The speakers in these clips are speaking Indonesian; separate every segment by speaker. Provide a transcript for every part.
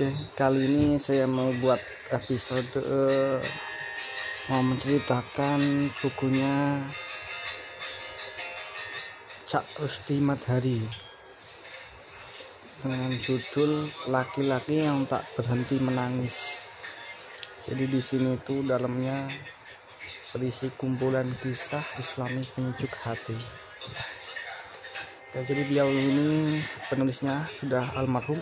Speaker 1: Oke, kali ini saya mau buat episode uh, mau menceritakan bukunya Cak Rusti Madhari dengan judul Laki-laki yang tak berhenti menangis. Jadi di sini tuh dalamnya berisi kumpulan kisah Islami penyejuk hati. Ya, jadi beliau ini penulisnya sudah almarhum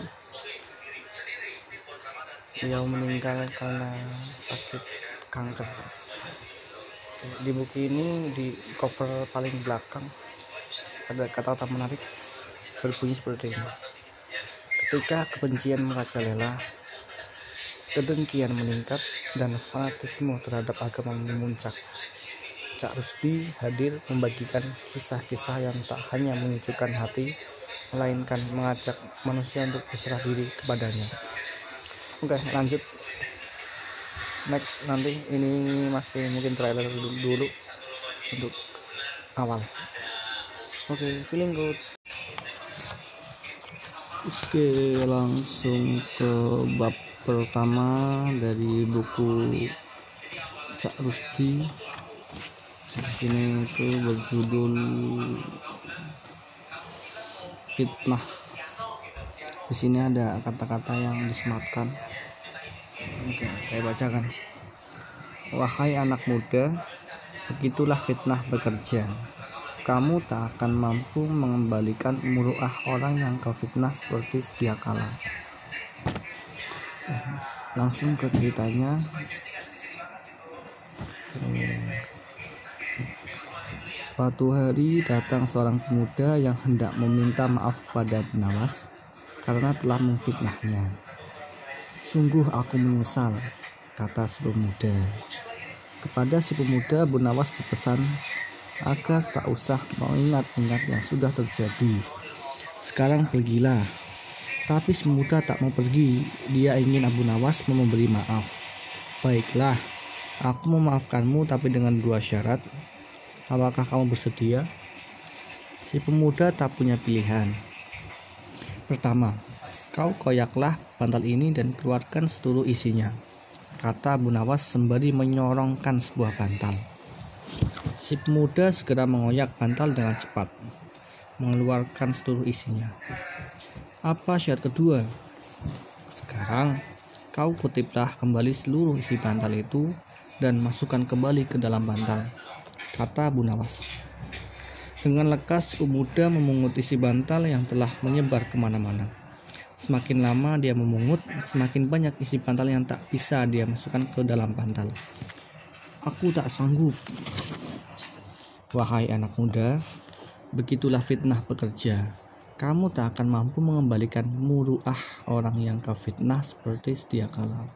Speaker 1: beliau meninggal karena sakit kanker. Di buku ini di cover paling belakang ada kata-kata menarik berbunyi seperti ini. Ketika kebencian merajalela kedengkian meningkat dan fanatisme terhadap agama memuncak Cak Rusdi hadir membagikan kisah-kisah yang tak hanya menyejukkan hati melainkan mengajak manusia untuk berserah diri kepadanya oke lanjut. Next nanti ini masih mungkin trailer dulu, dulu untuk awal. Oke feeling good. Oke langsung ke bab pertama dari buku Cak Rusti di sini itu berjudul fitnah di sini ada kata-kata yang disematkan Oke, saya bacakan. Wahai anak muda, begitulah fitnah bekerja. Kamu tak akan mampu mengembalikan muruah orang yang kau fitnah seperti sedia kala. Langsung ke ceritanya. Suatu hari datang seorang pemuda yang hendak meminta maaf kepada Benawas karena telah memfitnahnya. Sungguh aku menyesal, kata si pemuda. Kepada si pemuda, Bu Nawas berpesan agar tak usah mengingat-ingat yang sudah terjadi. Sekarang pergilah. Tapi si pemuda tak mau pergi. Dia ingin Abu Nawas memberi maaf. Baiklah, aku memaafkanmu tapi dengan dua syarat. Apakah kamu bersedia? Si pemuda tak punya pilihan. Pertama, Kau koyaklah bantal ini dan keluarkan seluruh isinya, kata Bu Nawas sembari menyorongkan sebuah bantal. Si pemuda segera mengoyak bantal dengan cepat, mengeluarkan seluruh isinya. Apa syarat kedua? Sekarang, kau kutiplah kembali seluruh isi bantal itu dan masukkan kembali ke dalam bantal, kata Bu Nawas. Dengan lekas, pemuda memungut isi bantal yang telah menyebar ke mana-mana. Semakin lama dia memungut, semakin banyak isi bantal yang tak bisa dia masukkan ke dalam bantal. Aku tak sanggup. Wahai anak muda, begitulah fitnah pekerja. Kamu tak akan mampu mengembalikan muruah orang yang kau fitnah seperti sedia kala.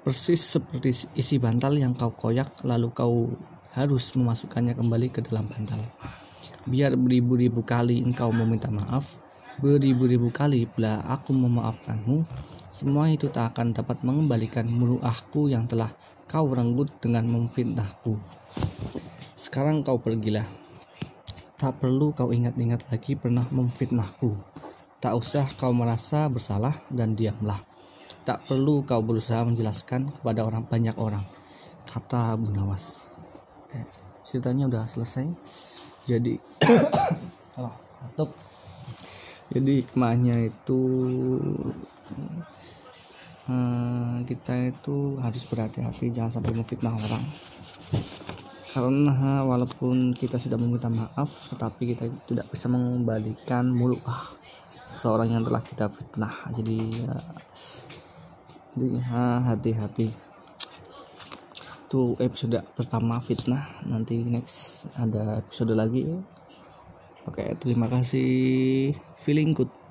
Speaker 1: Persis seperti isi bantal yang kau koyak lalu kau harus memasukkannya kembali ke dalam bantal. Biar beribu-ribu kali engkau meminta maaf, Beribu-ribu kali pula aku memaafkanmu, semua itu tak akan dapat mengembalikan muruahku yang telah kau renggut dengan memfitnahku. Sekarang kau pergilah. Tak perlu kau ingat-ingat lagi pernah memfitnahku. Tak usah kau merasa bersalah dan diamlah. Tak perlu kau berusaha menjelaskan kepada orang banyak orang. Kata Abu Nawas. Ceritanya udah selesai. Jadi, oh, jadi hikmahnya itu hmm, kita itu harus berhati-hati jangan sampai memfitnah orang. Karena walaupun kita sudah meminta maaf tetapi kita tidak bisa mengembalikan mulut ah, seorang yang telah kita fitnah. Jadi ya, jadi hati-hati itu episode pertama fitnah. Nanti next ada episode lagi. Oke terima kasih. Feeling good